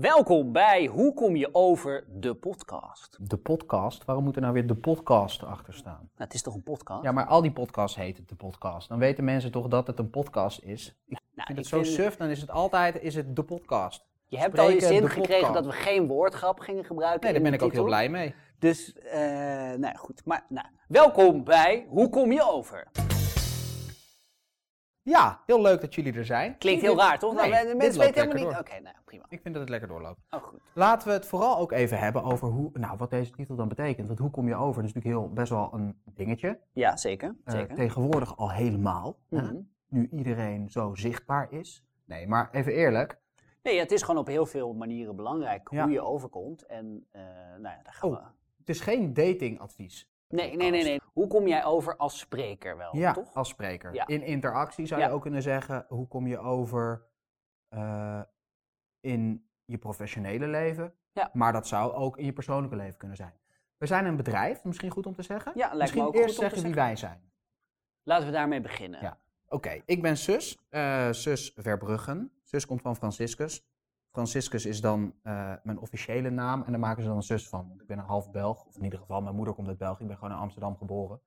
Welkom bij Hoe kom je over de podcast? De podcast? Waarom moet er nou weer de podcast achter staan? Nou, het is toch een podcast? Ja, maar al die podcasts heten de podcast. Dan weten mensen toch dat het een podcast is. Ik Nou, vind het zo vind- suf, dan is het altijd is het de podcast. Je hebt al je zin gekregen dat we geen woordgrap gingen gebruiken. Nee, daar ben ik ook heel blij mee. Dus, eh, nou goed. Maar, nou, welkom bij Hoe kom je over? Ja, heel leuk dat jullie er zijn. Klinkt heel raar, toch? Nee, Nou, mensen weten helemaal niet. Oké, nou, prima. Ik vind dat het lekker doorloopt. Oh, goed. Laten we het vooral ook even hebben over hoe, nou, wat deze titel dan betekent. Want hoe kom je over? Dat is natuurlijk heel, best wel een dingetje. Ja, zeker. Eh, zeker. tegenwoordig al helemaal. Mhm. Nu iedereen zo zichtbaar is. Nee, maar even eerlijk. Nee, het is gewoon op heel veel manieren belangrijk Ja. hoe je overkomt. En, eh, nou ja, daar gaan Oh. we. Het is geen datingadvies. Nee, nee, nee, nee. Hoe kom jij over als spreker wel, Ja, toch? als spreker. Ja. In interactie zou Ja. je ook kunnen zeggen, hoe kom je over eh, in je professionele leven? Ja. Maar dat zou ook in je persoonlijke leven kunnen zijn. We zijn een bedrijf, misschien goed om te zeggen. Ja, lijkt me misschien ook eerst goed om te zeggen wie wij zijn. Laten we daarmee beginnen. Ja. Oké, ik ben Sus, eh, Sus Verbruggen. Sus komt van Franciscus. Franciscus is dan eh, mijn officiële naam en daar maken ze dan een zus van. Want ik ben een half Belg, of in ieder geval, mijn moeder komt uit België. Ik ben gewoon in Amsterdam geboren.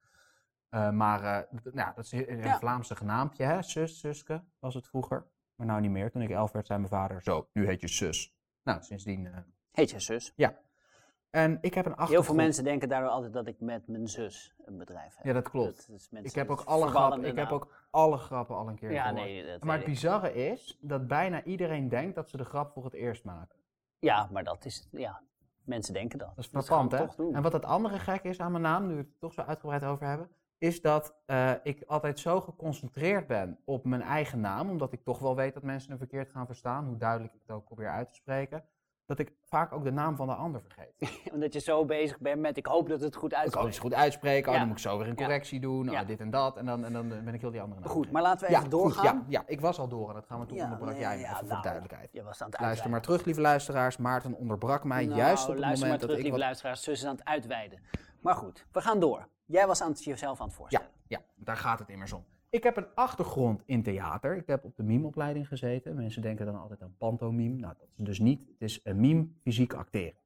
Eh, maar nou, dat is een, Ja. Vlaamse genaampje, hè? Sus, Suske was het vroeger. Maar nou niet meer. Toen ik elf werd, zei mijn vader, zo, nu heet je Sus. Nou, sindsdien, Heet je zus? ja. En ik heb een achtergrond. Heel veel mensen denken daardoor altijd dat ik met mijn zus een bedrijf heb. Ja, dat klopt. Dat is mensen- Ik heb ook alle grappen, ik heb ook alle grappen al een keer Ja, gehoord. nee, dat Maar het ik. bizarre is dat bijna iedereen denkt dat ze de grap voor het eerst maken. Ja, maar dat is, ja, mensen denken dat. Dat is frappant, hè? En wat het andere gek is aan mijn naam, nu we het er toch zo uitgebreid over hebben, is dat eh, ik altijd zo geconcentreerd ben op mijn eigen naam, omdat ik toch wel weet dat mensen hem verkeerd gaan verstaan, hoe duidelijk ik het ook probeer uit te spreken, dat ik vaak ook de naam van de ander vergeet. Omdat je zo bezig bent met, ik hoop dat het goed Ik kan uitkomt. het goed uitspreken, oh, Ja. dan moet ik zo weer een Ja. correctie doen, oh, Ja. dit en dat, en dan, en dan ben ik heel die andere naam. Goed, maar laten we ja, even doorgaan. ja, ja, ik was al door en dat gaan we toen Ja, onderbrak nee, jij ja, voor nou, de duidelijkheid. Je was aan het Luister maar terug, lieve luisteraars. Maarten onderbrak mij Nou, juist op het luister moment maar dat terug, ik lieve wat luisteraars. Zus is aan het uitweiden. Maar goed, we gaan door. Jij was aan het jezelf aan het Ja, voorstellen. ja, daar gaat het immers om. Ik heb een achtergrond in theater. Ik heb op de mimeopleiding gezeten. Mensen denken dan altijd aan pantomime. Nou, dat is dus niet. Het is een mime fysiek acteren.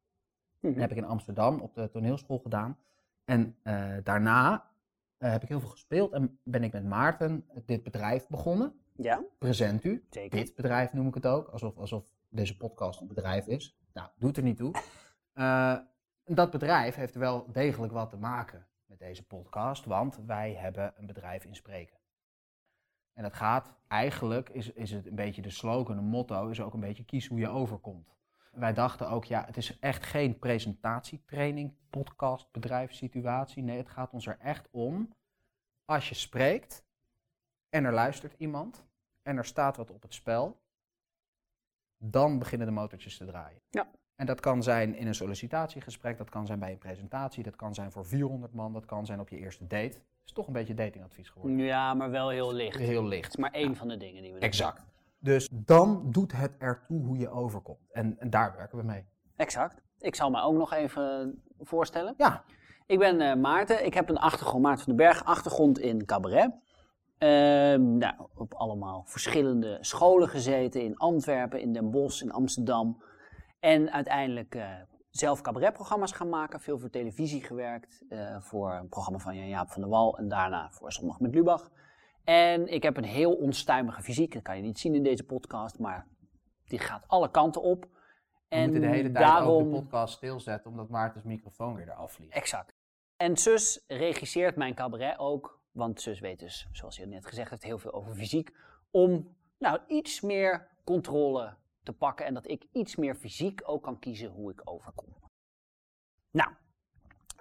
Mhm. Dat heb ik in Amsterdam op de toneelschool gedaan. En eh, daarna eh, heb ik heel veel gespeeld en ben ik met Maarten dit bedrijf begonnen. Ja, Present u. zeker. Dit bedrijf noem ik het ook, alsof, alsof deze podcast een bedrijf is. Nou, doet er niet toe. Eh, dat bedrijf heeft wel degelijk wat te maken met deze podcast, want wij hebben een bedrijf in spreken. En dat gaat eigenlijk, is, is het een beetje de slogan, een motto, is ook een beetje kies hoe je overkomt. Wij dachten ook, ja, het is echt geen presentatietraining, podcast, bedrijfssituatie. Nee, het gaat ons er echt om, als je spreekt en er luistert iemand en er staat wat op het spel, dan beginnen de motortjes te draaien. Ja. En dat kan zijn in een sollicitatiegesprek, dat kan zijn bij een presentatie, dat kan zijn voor 400 man, dat kan zijn op je eerste date. Het is toch een beetje datingadvies geworden. Ja, maar wel heel licht. Het Heel licht. is maar één van de dingen die we doen. Exact. Dus dan doet het ertoe hoe je overkomt. En, en daar werken we mee. Exact. Ik zal mij ook nog even voorstellen. Ja, Ik ben eh, Maarten. Ik heb een achtergrond, Maarten van den Berg, achtergrond in cabaret. Ehm, nou, op allemaal verschillende scholen gezeten. In Antwerpen, in Den Bosch, in Amsterdam. En uiteindelijk eh, zelf cabaretprogramma's gaan maken. Veel voor televisie gewerkt. eh, voor een programma van Jan-Jaap van der Wal. En daarna voor Zondag met Lubach. En ik heb een heel onstuimige fysiek. Dat kan je niet zien in deze podcast. Maar die gaat alle kanten op. we moeten de hele tijd ook de podcast stilzetten, omdat Maarten's microfoon weer eraf vliegt. Exact. En zus regisseert mijn cabaret ook, want zus weet dus, zoals je net gezegd heeft, heel veel over fysiek, om nou iets meer controle te pakken en dat ik iets meer fysiek ook kan kiezen hoe ik overkom. Nou,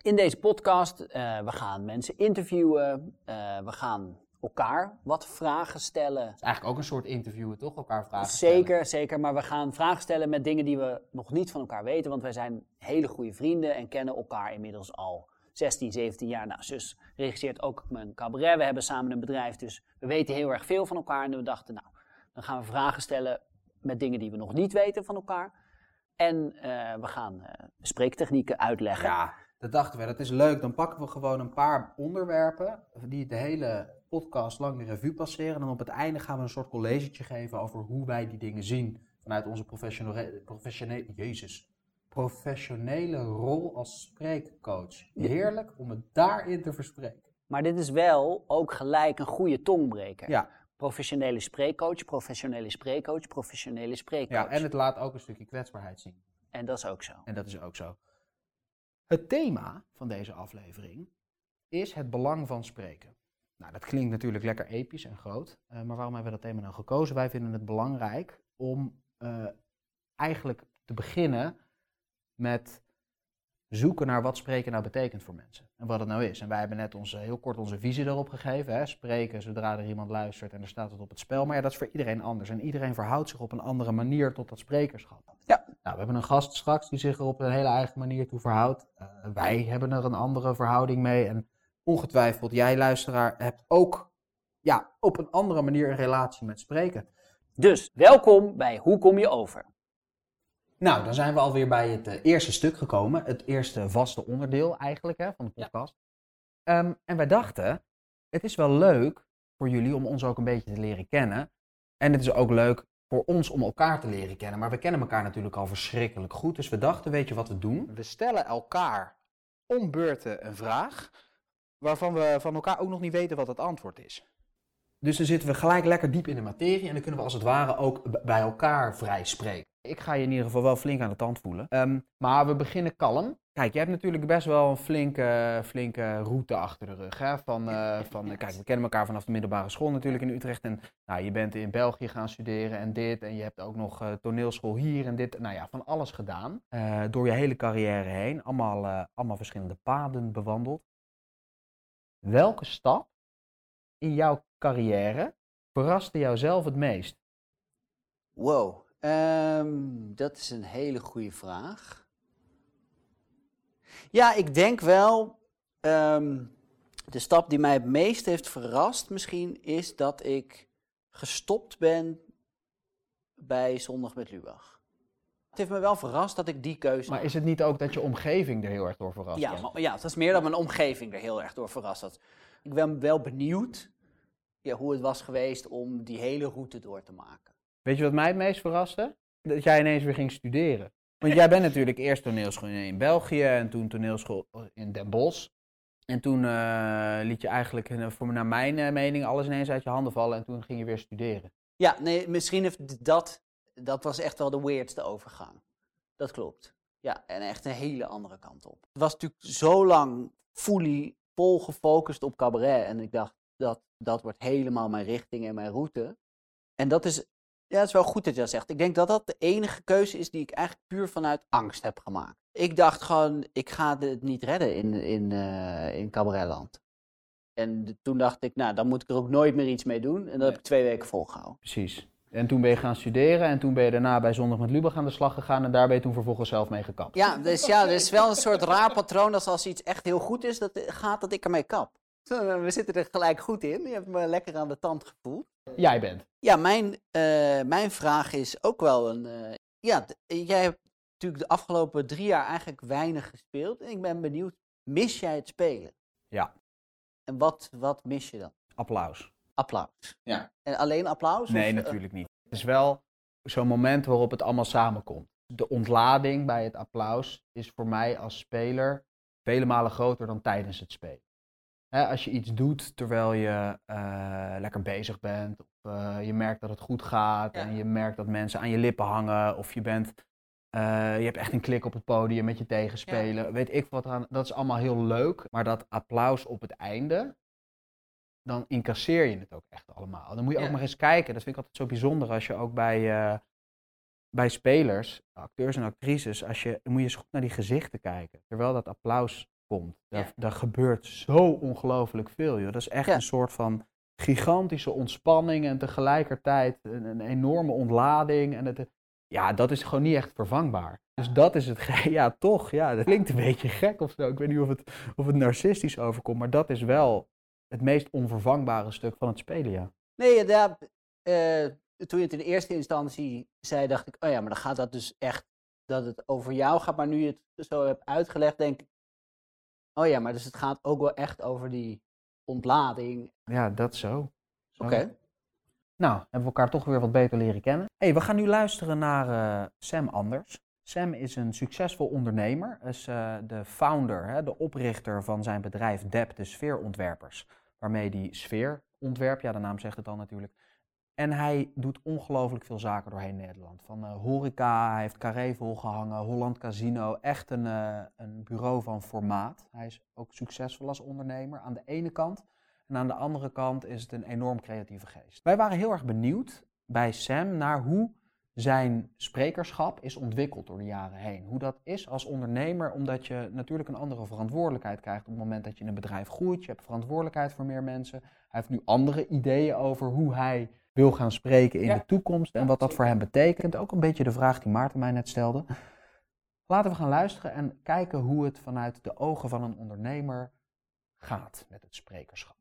in deze podcast, eh, we gaan mensen interviewen, eh, we gaan elkaar wat vragen stellen. Is eigenlijk ook een soort interviewen, toch? Elkaar vragen stellen. Zeker, zeker. Maar we gaan vragen stellen met dingen die we nog niet van elkaar weten. Want wij zijn hele goede vrienden en kennen elkaar inmiddels al 16, 17 jaar. Nou, zus regisseert ook mijn cabaret. We hebben samen een bedrijf, dus we weten heel erg veel van elkaar. En we dachten, nou, dan gaan we vragen stellen met dingen die we nog niet weten van elkaar. En eh, we gaan eh, spreektechnieken uitleggen. Ja, dat dachten we. Dat is leuk. Dan pakken we gewoon een paar onderwerpen die de hele podcast lang de revue passeren. En dan op het einde gaan we een soort collegetje geven over hoe wij die dingen zien vanuit onze professionele, professionele, jezus, professionele rol als spreekcoach. Heerlijk om het daarin te verspreken. Maar dit is wel ook gelijk een goede tongbreker. Ja, Professionele spreekcoach, professionele spreekcoach, professionele spreekcoach. ja, en het laat ook een stukje kwetsbaarheid zien. En dat is ook zo. En dat is ook zo. Het thema van deze aflevering is het belang van spreken. Nou, dat klinkt natuurlijk lekker episch en groot. eh, maar waarom hebben we dat thema nou gekozen? Wij vinden het belangrijk om eh, eigenlijk te beginnen met zoeken naar wat spreken nou betekent voor mensen. En wat het nou is. En wij hebben net onze, heel kort onze visie erop gegeven. Hè? Spreken zodra er iemand luistert en er staat het op het spel. Maar ja, dat is voor iedereen anders. En iedereen verhoudt zich op een andere manier tot dat sprekerschap. Ja. Nou, we hebben een gast straks die zich er op een hele eigen manier toe verhoudt. Eh, wij hebben er een andere verhouding mee. En ongetwijfeld, jij luisteraar hebt ook ja, op een andere manier een relatie met spreken. Dus welkom bij Hoe kom je over? Nou, dan zijn we alweer bij het eh, eerste stuk gekomen. Het eerste vaste onderdeel eigenlijk hè, van de Ja. podcast. Ehm, en wij dachten, het is wel leuk voor jullie om ons ook een beetje te leren kennen. En het is ook leuk voor ons om elkaar te leren kennen. Maar we kennen elkaar natuurlijk al verschrikkelijk goed. Dus we dachten, weet je wat we doen? We stellen elkaar om beurten een vraag. Waarvan we van elkaar ook nog niet weten wat het antwoord is. Dus dan zitten we gelijk lekker diep in de materie. En dan kunnen we als het ware ook bij elkaar vrij spreken. Ik ga je in ieder geval wel flink aan de tand voelen. Ehm, maar we beginnen kalm. Kijk, je hebt natuurlijk best wel een flinke, flinke route achter de rug. Hè? Van, eh, van, kijk, we kennen elkaar vanaf de middelbare school natuurlijk in Utrecht. En nou, je bent in België gaan studeren en dit. En je hebt ook nog eh, toneelschool hier en dit. Nou ja, van alles gedaan. eh, door je hele carrière heen. Allemaal, eh, allemaal verschillende paden bewandeld. Welke stap in jouw carrière verraste jou zelf het meest? Wow, ehm, dat is een hele goede vraag. Ja, ik denk wel, ehm, de stap die mij het meest heeft verrast misschien, is dat ik gestopt ben bij Zondag met Lubach. Het heeft me wel verrast dat ik die keuze Maar is het niet ook dat je omgeving er heel erg door verrast Ja, maar, ja, het was meer dat mijn omgeving er heel erg door verrast had. Ik ben wel benieuwd ja, hoe het was geweest om die hele route door te maken. Weet je wat mij het meest verraste? Dat jij ineens weer ging studeren. Want jij bent natuurlijk eerst toneelschool in België en toen toneelschool in Den Bosch. En toen eh, liet je eigenlijk, eh, voor, naar mijn eh, mening, alles ineens uit je handen vallen en toen ging je weer studeren. Ja, nee, misschien heeft dat, dat was echt wel de weirdste overgang. Dat klopt. Ja, en echt een hele andere kant op. Het was natuurlijk zo lang fully vol gefocust op cabaret. En ik dacht, dat, dat wordt helemaal mijn richting en mijn route. En dat is, ja, het is wel goed dat je dat zegt. Ik denk dat dat de enige keuze is die ik eigenlijk puur vanuit angst heb gemaakt. Ik dacht gewoon, ik ga het niet redden in, in, eh, in cabaretland. En toen dacht ik, nou, dan moet ik er ook nooit meer iets mee doen. En dat heb ik twee weken volgehouden. Precies. En toen ben je gaan studeren en toen ben je daarna bij Zondag met Lubach aan de slag gegaan en daar ben je toen vervolgens zelf mee gekapt. Ja, dus ja, er is wel een soort raar patroon dat als iets echt heel goed is, dat gaat dat ik ermee kap. We zitten er gelijk goed in. Je hebt me lekker aan de tand gevoeld. Jij bent. Ja, mijn, eh, mijn vraag is ook wel een. eh, ja, jij hebt natuurlijk de afgelopen drie jaar eigenlijk weinig gespeeld. En ik ben benieuwd, mis jij het spelen? Ja. En wat, wat mis je dan? Applaus. Applaus. Ja. En alleen applaus? Nee, of, eh, natuurlijk niet. Het is wel zo'n moment waarop het allemaal samenkomt. De ontlading bij het applaus is voor mij als speler vele malen groter dan tijdens het spelen. Hè, als je iets doet terwijl je eh, lekker bezig bent, of eh, je merkt dat het goed gaat Ja. en je merkt dat mensen aan je lippen hangen, of je bent, eh, je hebt echt een klik op het podium met je tegenspeler, weet ik wat aan, dat is allemaal heel leuk, maar dat applaus op het einde, dan incasseer je het ook echt allemaal. Dan moet je ook maar eens kijken. Dat vind ik altijd zo bijzonder als je ook bij, bij spelers, acteurs en actrices, als je, dan moet je eens goed naar die gezichten kijken. Terwijl dat applaus komt. Daar, Ja. daar gebeurt zo ongelooflijk veel. Joh. Dat is echt Ja. een soort van gigantische ontspanning en tegelijkertijd een, een enorme ontlading. En het, ja, dat is gewoon niet echt vervangbaar. Dus dat is het, ja toch, ja, dat klinkt een beetje gek of zo. Ik weet niet of het, of het narcistisch overkomt, maar dat is wel het meest onvervangbare stuk van het spelen, ja. Nee, ja, eh, toen je het in de eerste instantie zei, dacht ik, oh ja, maar dan gaat dat dus echt, dat het over jou gaat. Maar nu je het zo hebt uitgelegd, denk ik, oh ja, maar dus het gaat ook wel echt over die ontlading. Ja, dat zo. Zo. Oké. Nou, hebben we elkaar toch weer wat beter leren kennen. hey, we gaan nu luisteren naar uh, Sam Anders. Sam is een succesvol ondernemer, is uh, de founder, hè, de oprichter van zijn bedrijf DEP, de Sfeerontwerpers. Waarmee die sfeer ontwerpt, ja de naam zegt het dan natuurlijk. En hij doet ongelooflijk veel zaken doorheen Nederland. Van uh, horeca, hij heeft Carré volgehangen, Holland Casino. Echt een, uh, een bureau van formaat. Hij is ook succesvol als ondernemer aan de ene kant. En aan de andere kant is het een enorm creatieve geest. Wij waren heel erg benieuwd bij Sam naar hoe zijn sprekerschap is ontwikkeld door de jaren heen. Hoe dat is als ondernemer, omdat je natuurlijk een andere verantwoordelijkheid krijgt op het moment dat je in een bedrijf groeit. Je hebt verantwoordelijkheid voor meer mensen. Hij heeft nu andere ideeën over hoe hij wil gaan spreken in de toekomst en wat dat voor hem betekent. Ook een beetje de vraag die Maarten mij net stelde. Laten we gaan luisteren en kijken hoe het vanuit de ogen van een ondernemer gaat met het sprekerschap.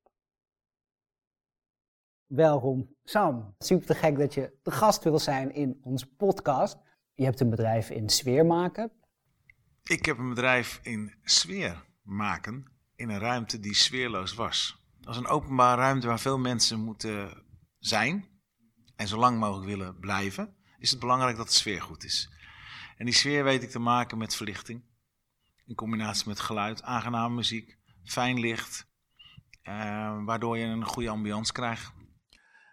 Welkom Sam. Super te gek dat je de gast wil zijn in onze podcast. Je hebt een bedrijf in sfeer maken. Ik heb een bedrijf in sfeer maken in een ruimte die sfeerloos was. Dat is een openbare ruimte waar veel mensen moeten zijn en zo lang mogelijk willen blijven, is het belangrijk dat de sfeer goed is. En die sfeer weet ik te maken met verlichting, in combinatie met geluid, aangename muziek, fijn licht, eh, waardoor je een goede ambiance krijgt.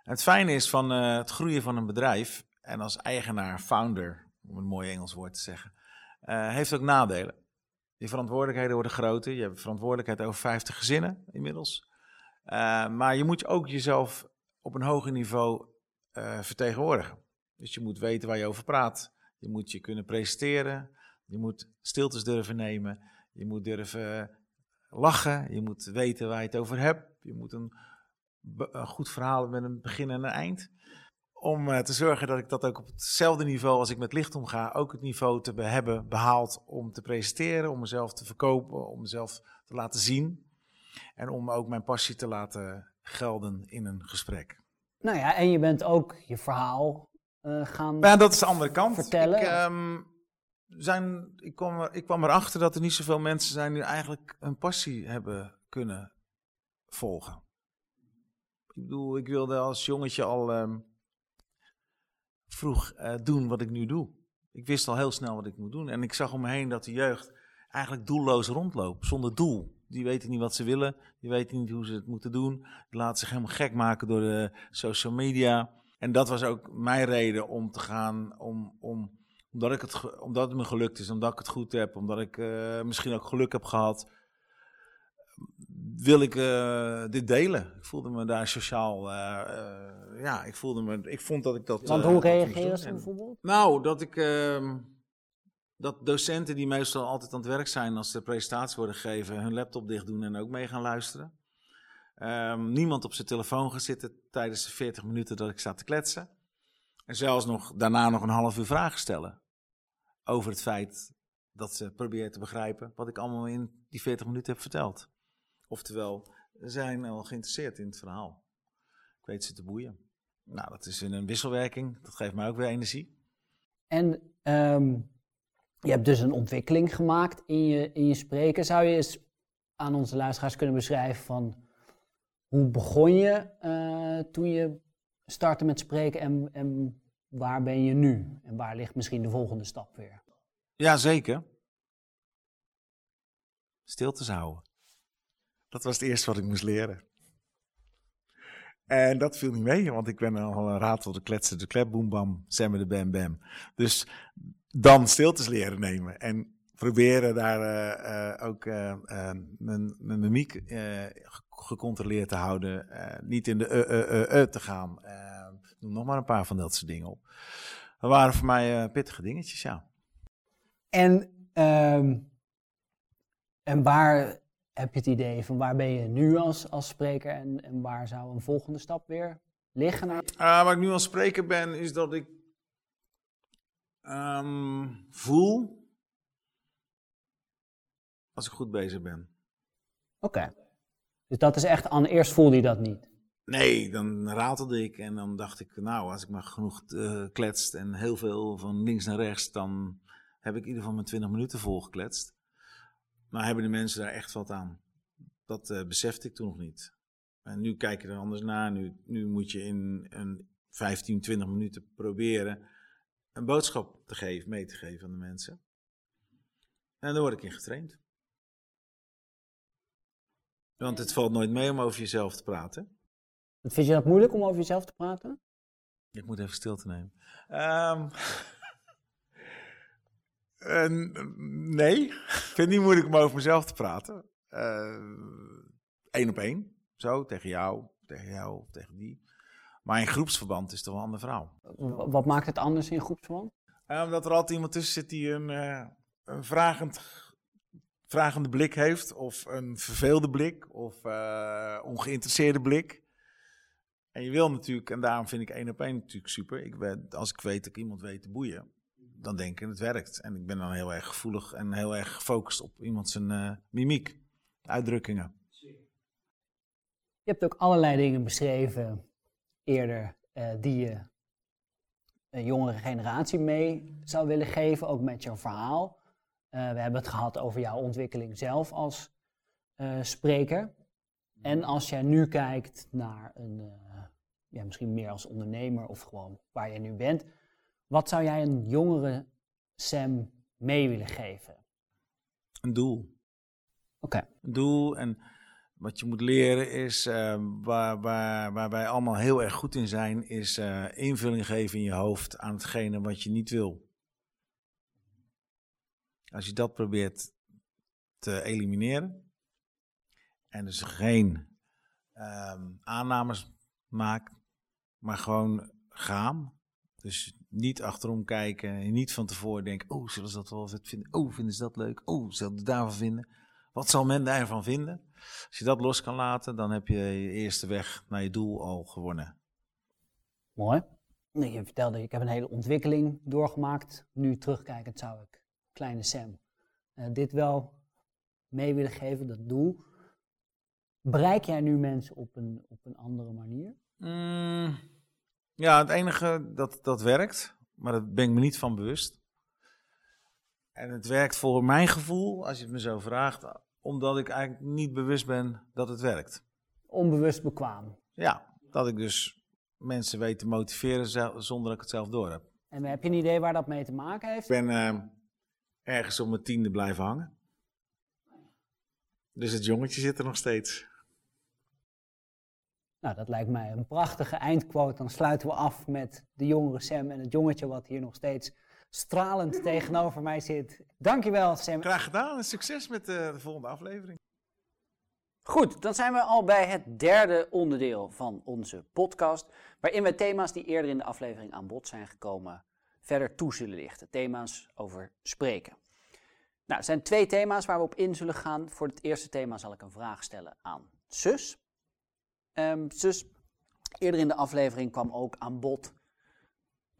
het fijne is van uh, het groeien van een bedrijf, en als eigenaar, founder, om een mooi Engels woord te zeggen, uh, heeft ook nadelen. Je verantwoordelijkheden worden groter, je hebt verantwoordelijkheid over 50 gezinnen inmiddels. maar je moet ook jezelf op een hoger niveau uh, vertegenwoordigen. Dus je moet weten waar je over praat. Je moet je kunnen presenteren. Je moet stiltes durven nemen. Je moet durven lachen. Je moet weten waar je het over hebt. Je moet een, goed verhaal met een begin en een eind. Om uh, te zorgen dat ik dat ook op hetzelfde niveau als ik met licht omga, ook het niveau te be hebben behaald om te presenteren, om mezelf te verkopen, om mezelf te laten zien. En om ook mijn passie te laten gelden in een gesprek. Nou ja, en je bent ook je verhaal uh, gaan Ja, dat is de andere kant. vertellen. Ik, um, zijn, ik, kwam er, ik kwam erachter dat er niet zoveel mensen zijn die eigenlijk een passie hebben kunnen volgen. Ik bedoel, ik wilde als jongetje al um, vroeg uh, doen wat ik nu doe. Ik wist al heel snel wat ik moet doen. En ik zag om me heen dat de jeugd eigenlijk doelloos rondloopt, zonder doel. Die weten niet wat ze willen, die weten niet hoe ze het moeten doen. Die laten zich helemaal gek maken door de social media. En dat was ook mijn reden om te gaan, om, om, omdat, ik het, omdat het me gelukt is, omdat ik het goed heb, omdat ik uh, misschien ook geluk heb gehad, wil ik uh, dit delen. Ik voelde me daar sociaal, uh, ja, ik voelde me, ik vond dat ik dat... Want hoe reageerde ze bijvoorbeeld? Nou, dat ik ehm, dat docenten die meestal altijd aan het werk zijn als de presentaties worden gegeven, hun laptop dicht doen en ook mee gaan luisteren. Um, niemand op zijn telefoon gaat zitten tijdens de 40 minuten dat ik sta te kletsen. En zelfs nog daarna nog een half uur vragen stellen over het feit dat ze proberen te begrijpen wat ik allemaal in die 40 minuten heb verteld. Oftewel, ze zijn al geïnteresseerd in het verhaal. Ik weet ze te boeien. Nou, dat is een wisselwerking. Dat geeft mij ook weer energie. En um, je hebt dus een ontwikkeling gemaakt in je, in je spreken. Zou je eens aan onze luisteraars kunnen beschrijven van hoe begon je uh, toen je startte met spreken en, en waar ben je nu? En waar ligt misschien de volgende stap weer? Ja, zeker. Stiltes houden. Dat was het eerste wat ik moest leren. En dat viel niet mee, want ik ben al een ratel, de kletsen, de klep, boem, bam, semmen, de bam, bam. Dus dan stiltes leren nemen en proberen daar uh, uh, ook uh, mijn, mijn mimiek gecontroleerd te houden. niet in de uh, te gaan. noem nog maar een paar van dat soort dingen op. Dat waren voor mij pittige dingetjes, ja. En, um, en waar heb je het idee van waar ben je nu als, als spreker en, en waar zou een volgende stap weer liggen? Uh, waar ik nu als spreker ben, is dat ik um, voel als ik goed bezig ben. Oké. Okay. Dus dat is echt aan eerst voelde je dat niet? Nee, dan ratelde ik en dan dacht ik, nou, als ik maar genoeg uh, kletst en heel veel van links naar rechts, dan heb ik in ieder geval mijn 20 minuten volgekletst. Maar hebben de mensen daar echt wat aan? Dat uh, besefte ik toen nog niet. En nu kijk je er anders naar. Nu, nu moet je in een 15, 20 minuten proberen een boodschap te geven, mee te geven aan de mensen. En daar word ik in getraind. Want het valt nooit mee om over jezelf te praten. Vind je dat moeilijk om over jezelf te praten? Ik moet even stil te nemen. Ehm, en, nee, ik vind het niet moeilijk om over mezelf te praten. Eén op één, zo, tegen jou, tegen jou, tegen die. Maar in groepsverband is het wel een ander verhaal. Wat maakt het anders in groepsverband? Eh, omdat er altijd iemand tussen zit die een, eh, een vragend, vragende blik heeft, of een verveelde blik, of eh, ongeïnteresseerde blik. En je wil natuurlijk, en daarom vind ik één op één natuurlijk super. Ik ben, als ik weet dat ik iemand weet te boeien, dan denk ik het werkt. En ik ben dan heel erg gevoelig en heel erg gefocust op iemand zijn mimiek, uitdrukkingen. Je hebt ook allerlei dingen beschreven eerder eh, die je een jongere generatie mee zou willen geven, ook met jouw verhaal. Eh, we hebben het gehad over jouw ontwikkeling zelf als eh, spreker. En als jij nu kijkt naar een, ja, misschien meer als ondernemer of gewoon waar je nu bent, wat zou jij een jongere Sam mee willen geven? Een doel. Oké. Een doel en wat je moet leren is, eh, waar, waar, waar wij allemaal heel erg goed in zijn, is eh, invulling geven in je hoofd aan hetgene wat je niet wil. Als je dat probeert te elimineren en dus geen ehm, aannames maakt, maar gewoon gaan. Dus niet achterom kijken en niet van tevoren denken, oh, zullen ze dat wel vinden? Oh, vinden ze dat leuk? Oh, zullen ze daarvan vinden? Wat zal men daarvan vinden? Als je dat los kan laten, dan heb je je eerste weg naar je doel al gewonnen. Mooi. Je vertelde, ik heb een hele ontwikkeling doorgemaakt. Nu terugkijkend zou ik kleine Sam eh, dit wel mee willen geven, dat doel. Bereik jij nu mensen op een, op een andere manier? Mm, ja, het enige dat dat werkt, maar daar ben ik me niet van bewust. En het werkt voor mijn gevoel, als je het me zo vraagt, omdat ik eigenlijk niet bewust ben dat het werkt. Onbewust bekwaam. Ja, dat ik dus mensen weet te motiveren zonder dat ik het zelf door heb. En heb je een idee waar dat mee te maken Ik heeft? ben eh, ergens op mijn tiende blijven hangen. Dus het jongetje zit er nog steeds. Nou, dat lijkt mij een prachtige eindquote. Dan sluiten we af met de jongere Sam en het jongetje wat hier nog steeds stralend tegenover mij zit. Dankjewel Sam. Graag gedaan en succes met eh, de volgende aflevering. Goed, dan zijn we al bij het derde onderdeel van onze podcast, waarin we thema's die eerder in de aflevering aan bod zijn gekomen verder toe zullen lichten. Thema's over spreken. Nou, er zijn twee thema's waar we op in zullen gaan. Voor het eerste thema zal ik een vraag stellen aan Sus. Ehm, zus, eerder in de aflevering kwam ook aan bod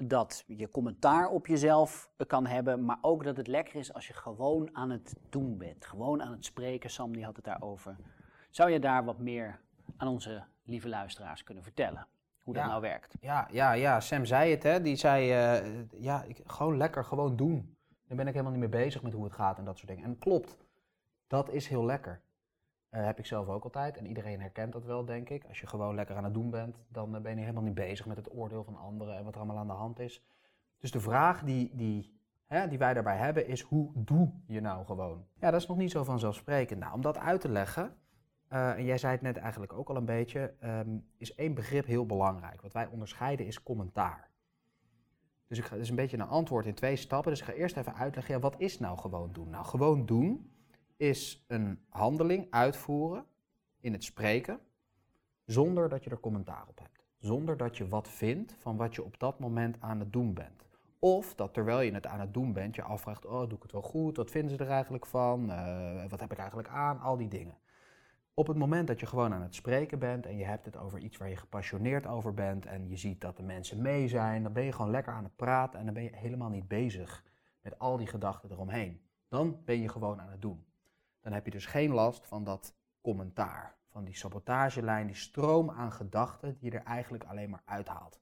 dat je commentaar op jezelf kan hebben, maar ook dat het lekker is als je gewoon aan het doen bent. Gewoon aan het spreken. Sam die had het daarover. Zou je daar wat meer aan onze lieve luisteraars kunnen vertellen? Hoe dat nou werkt? Ja, ja, ja, Sam zei het, hè. Die zei, eh, ja, ik, gewoon lekker, gewoon doen. Dan ben ik helemaal niet meer bezig met hoe het gaat en dat soort dingen. En klopt, dat is heel lekker. Eh, heb ik zelf ook altijd. En iedereen herkent dat wel, denk ik. Als je gewoon lekker aan het doen bent, dan eh, ben je helemaal niet bezig met het oordeel van anderen en wat er allemaal aan de hand is. Dus de vraag die, die, hè, die wij daarbij hebben is, hoe doe je nou gewoon? Ja, dat is nog niet zo vanzelfsprekend. Nou, om dat uit te leggen, eh, en jij zei het net eigenlijk ook al een beetje, ehm, is één begrip heel belangrijk. Wat wij onderscheiden is commentaar. Dus ik ga, het is een beetje een antwoord in twee stappen. Dus ik ga eerst even uitleggen, wat is nou gewoon doen? Nou, gewoon doen is een handeling uitvoeren in het spreken, zonder dat je er commentaar op hebt. Zonder dat je wat vindt van wat je op dat moment aan het doen bent. Of dat terwijl je het aan het doen bent, je afvraagt, oh, doe ik het wel goed? Wat vinden ze er eigenlijk van? Eh, wat heb ik eigenlijk aan? Al die dingen. Op het moment dat je gewoon aan het spreken bent en je hebt het over iets waar je gepassioneerd over bent en je ziet dat de mensen mee zijn, dan ben je gewoon lekker aan het praten en dan ben je helemaal niet bezig met al die gedachten eromheen. Dan ben je gewoon aan het doen. Dan heb je dus geen last van dat commentaar, van die sabotagelijn, die stroom aan gedachten die je er eigenlijk alleen maar uithaalt.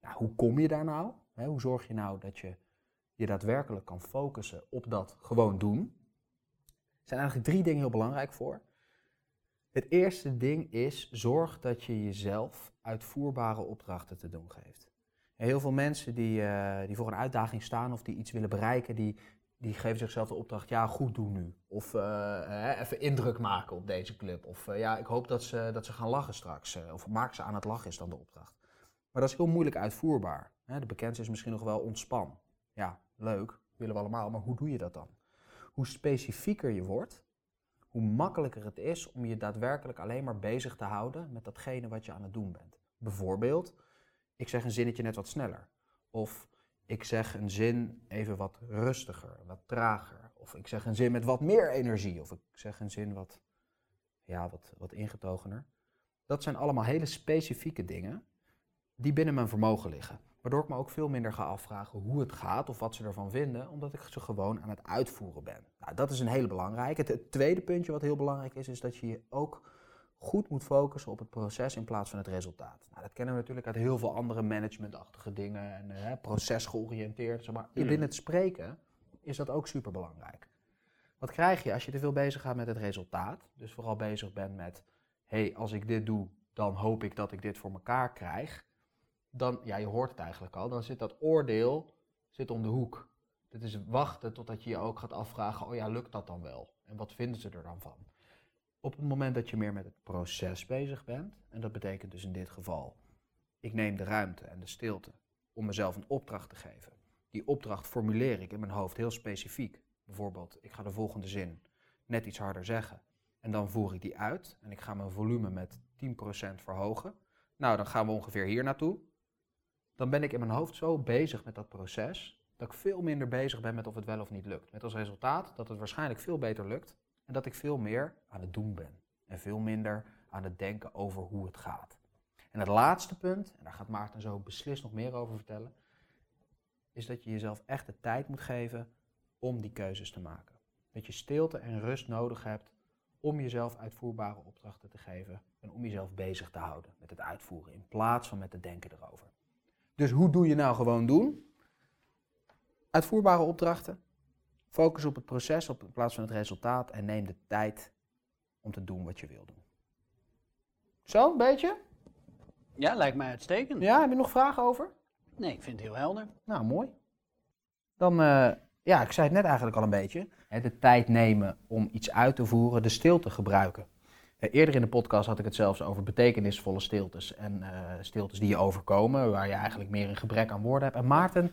Nou, hoe kom je daar nou? Hoe zorg je nou dat je je daadwerkelijk kan focussen op dat gewoon doen? Er zijn eigenlijk drie dingen heel belangrijk voor. Het eerste ding is, zorg dat je jezelf uitvoerbare opdrachten te doen geeft. Heel veel mensen die, eh, die voor een uitdaging staan of die iets willen bereiken, die, die geven zichzelf de opdracht, ja, goed doen nu. Of eh, even indruk maken op deze club. Of eh, ja, ik hoop dat ze, dat ze gaan lachen straks. of maak ze aan het lachen is dan de opdracht. Maar dat is heel moeilijk uitvoerbaar. Hè? De bekendste is misschien nog wel ontspan. Ja, leuk, willen we allemaal, maar hoe doe je dat dan? Hoe specifieker je wordt, hoe makkelijker het is om je daadwerkelijk alleen maar bezig te houden met datgene wat je aan het doen bent. Bijvoorbeeld, ik zeg een zinnetje net wat sneller. Of ik zeg een zin even wat rustiger, wat trager. Of ik zeg een zin met wat meer energie. Of ik zeg een zin wat, ja, wat, wat ingetogener. Dat zijn allemaal hele specifieke dingen die binnen mijn vermogen liggen. Waardoor ik me ook veel minder ga afvragen hoe het gaat of wat ze ervan vinden, omdat ik ze gewoon aan het uitvoeren ben. Nou, dat is een hele belangrijke. Het, tweede puntje wat heel belangrijk is, is dat je je ook goed moet focussen op het proces in plaats van het resultaat. Nou, dat kennen we natuurlijk uit heel veel andere managementachtige dingen en uh, procesgeoriënteerd. Maar mm. binnen het spreken is dat ook super belangrijk. Wat krijg je als je te veel bezig gaat met het resultaat? Dus vooral bezig bent met, hé, hey, als ik dit doe, dan hoop ik dat ik dit voor mekaar krijg dan, ja, je hoort het eigenlijk al, dan zit dat oordeel zit om de hoek. Het is wachten totdat je je ook gaat afvragen, oh ja, lukt dat dan wel? En wat vinden ze er dan van? Op het moment dat je meer met het proces bezig bent, en dat betekent dus in dit geval, ik neem de ruimte en de stilte om mezelf een opdracht te geven. Die opdracht formuleer ik in mijn hoofd heel specifiek. Bijvoorbeeld, ik ga de volgende zin net iets harder zeggen. En dan voer ik die uit en ik ga mijn volume met 10% verhogen. Nou, dan gaan we ongeveer hier naartoe dan ben ik in mijn hoofd zo bezig met dat proces, dat ik veel minder bezig ben met of het wel of niet lukt. Met als resultaat dat het waarschijnlijk veel beter lukt en dat ik veel meer aan het doen ben. En veel minder aan het denken over hoe het gaat. En het laatste punt, en daar gaat Maarten zo beslist nog meer over vertellen, is dat je jezelf echt de tijd moet geven om die keuzes te maken. Dat je stilte en rust nodig hebt om jezelf uitvoerbare opdrachten te geven en om jezelf bezig te houden met het uitvoeren in plaats van met het denken erover. Dus hoe doe je nou gewoon doen? Uitvoerbare opdrachten. Focus op het proces op, in plaats van het resultaat en neem de tijd om te doen wat je wil doen. Zo, een beetje? Ja, lijkt mij uitstekend. Ja, heb je nog vragen over? Nee, ik vind het heel helder. Nou, mooi. Dan, uh, ja, ik zei het net eigenlijk al een beetje. De tijd nemen om iets uit te voeren, de stilte gebruiken. Eh, eerder in de podcast had ik het zelfs over betekenisvolle stiltes en uh, stiltes die je overkomen, waar je eigenlijk meer een gebrek aan woorden hebt. En Maarten,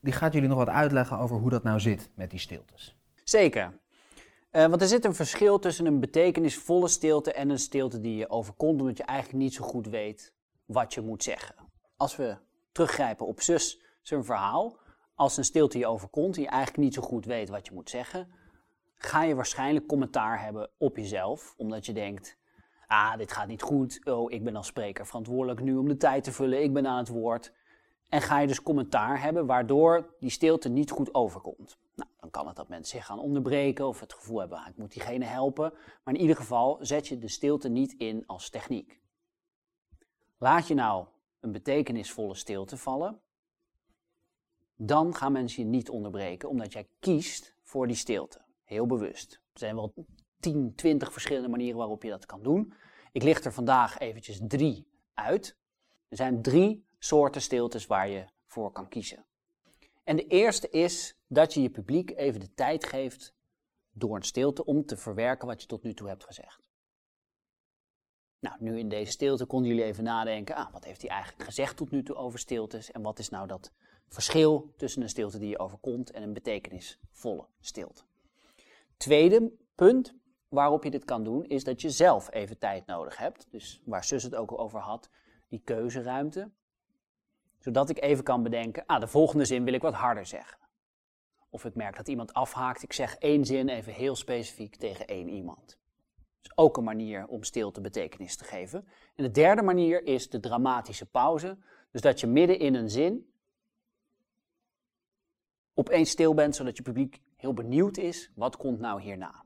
die gaat jullie nog wat uitleggen over hoe dat nou zit met die stiltes. Zeker. Uh, want er zit een verschil tussen een betekenisvolle stilte en een stilte die je overkomt, omdat je eigenlijk niet zo goed weet wat je moet zeggen. Als we teruggrijpen op zus zijn verhaal, als een stilte je overkomt en je eigenlijk niet zo goed weet wat je moet zeggen, ga je waarschijnlijk commentaar hebben op jezelf, omdat je denkt, ah, dit gaat niet goed, oh, ik ben als spreker verantwoordelijk nu om de tijd te vullen, ik ben aan het woord. En ga je dus commentaar hebben, waardoor die stilte niet goed overkomt. Nou, dan kan het dat mensen zich gaan onderbreken of het gevoel hebben, ah, ik moet diegene helpen. Maar in ieder geval zet je de stilte niet in als techniek. Laat je nou een betekenisvolle stilte vallen, dan gaan mensen je niet onderbreken, omdat jij kiest voor die stilte. Heel bewust. Er zijn wel 10, 20 verschillende manieren waarop je dat kan doen. Ik licht er vandaag eventjes drie uit. Er zijn drie soorten stiltes waar je voor kan kiezen. En de eerste is dat je je publiek even de tijd geeft door een stilte om te verwerken wat je tot nu toe hebt gezegd. Nou, nu in deze stilte konden jullie even nadenken, ah, wat heeft hij eigenlijk gezegd tot nu toe over stiltes en wat is nou dat verschil tussen een stilte die je overkomt en een betekenisvolle stilte. Tweede punt waarop je dit kan doen, is dat je zelf even tijd nodig hebt. Dus waar Sus het ook over had, die keuzeruimte. Zodat ik even kan bedenken, ah, de volgende zin wil ik wat harder zeggen. Of ik merk dat iemand afhaakt, ik zeg één zin even heel specifiek tegen één iemand. is ook een manier om stilte betekenis te geven. En de derde manier is de dramatische pauze. Dus dat je midden in een zin opeens stil bent, zodat je publiek heel benieuwd is, wat komt nou hierna?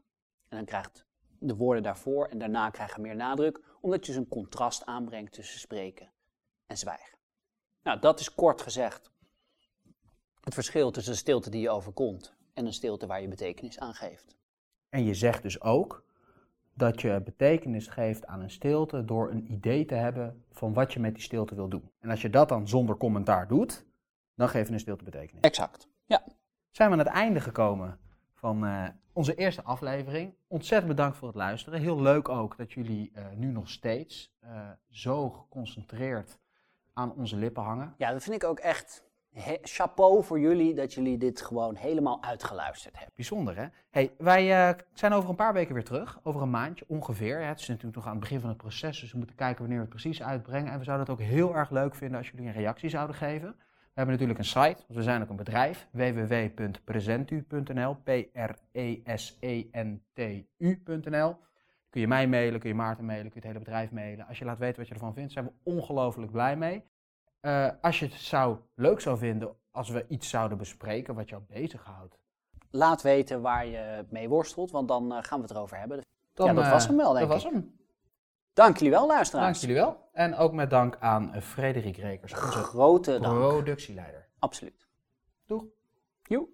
En dan krijgt de woorden daarvoor en daarna krijgen meer nadruk, omdat je dus een contrast aanbrengt tussen spreken en zwijgen. Nou, dat is kort gezegd het verschil tussen een stilte die je overkomt en een stilte waar je betekenis aan geeft. En je zegt dus ook, dat je betekenis geeft aan een stilte door een idee te hebben van wat je met die stilte wil doen. En als je dat dan zonder commentaar doet, dan geef je een stilte betekenis. Exact. Ja. Zijn we aan het einde gekomen van eh, onze eerste aflevering. Ontzettend bedankt voor het luisteren. Heel leuk ook dat jullie eh, nu nog steeds eh, zo geconcentreerd aan onze lippen hangen. Ja, dat vind ik ook echt he- chapeau voor jullie dat jullie dit gewoon helemaal uitgeluisterd hebben. Bijzonder, hè? Hey, wij eh, zijn over een paar weken weer terug. Over een maandje ongeveer. Het is natuurlijk nog aan het begin van het proces, dus we moeten kijken wanneer we het precies uitbrengen. En we zouden het ook heel erg leuk vinden als jullie een reactie zouden geven. We hebben natuurlijk een site, want we zijn ook een bedrijf. www.presentu.nl E P-R-E-S-E-N-T-U.nl Kun je mij mailen, kun je Maarten mailen, kun je het hele bedrijf mailen. Als je laat weten wat je ervan vindt, zijn we ongelooflijk blij mee. Eh, als je het zou, leuk zou vinden als we iets zouden bespreken wat jou bezighoudt. Laat weten waar je mee worstelt, want dan eh, gaan we het erover hebben. Dan, ja, dat eh, was hem wel, denk dat ik. was hem. Dank jullie wel, luisteraars. Dank jullie wel. En ook met dank aan Frederik Rekers, onze Grote dank. productieleider. Absoluut. Doeg. Joe.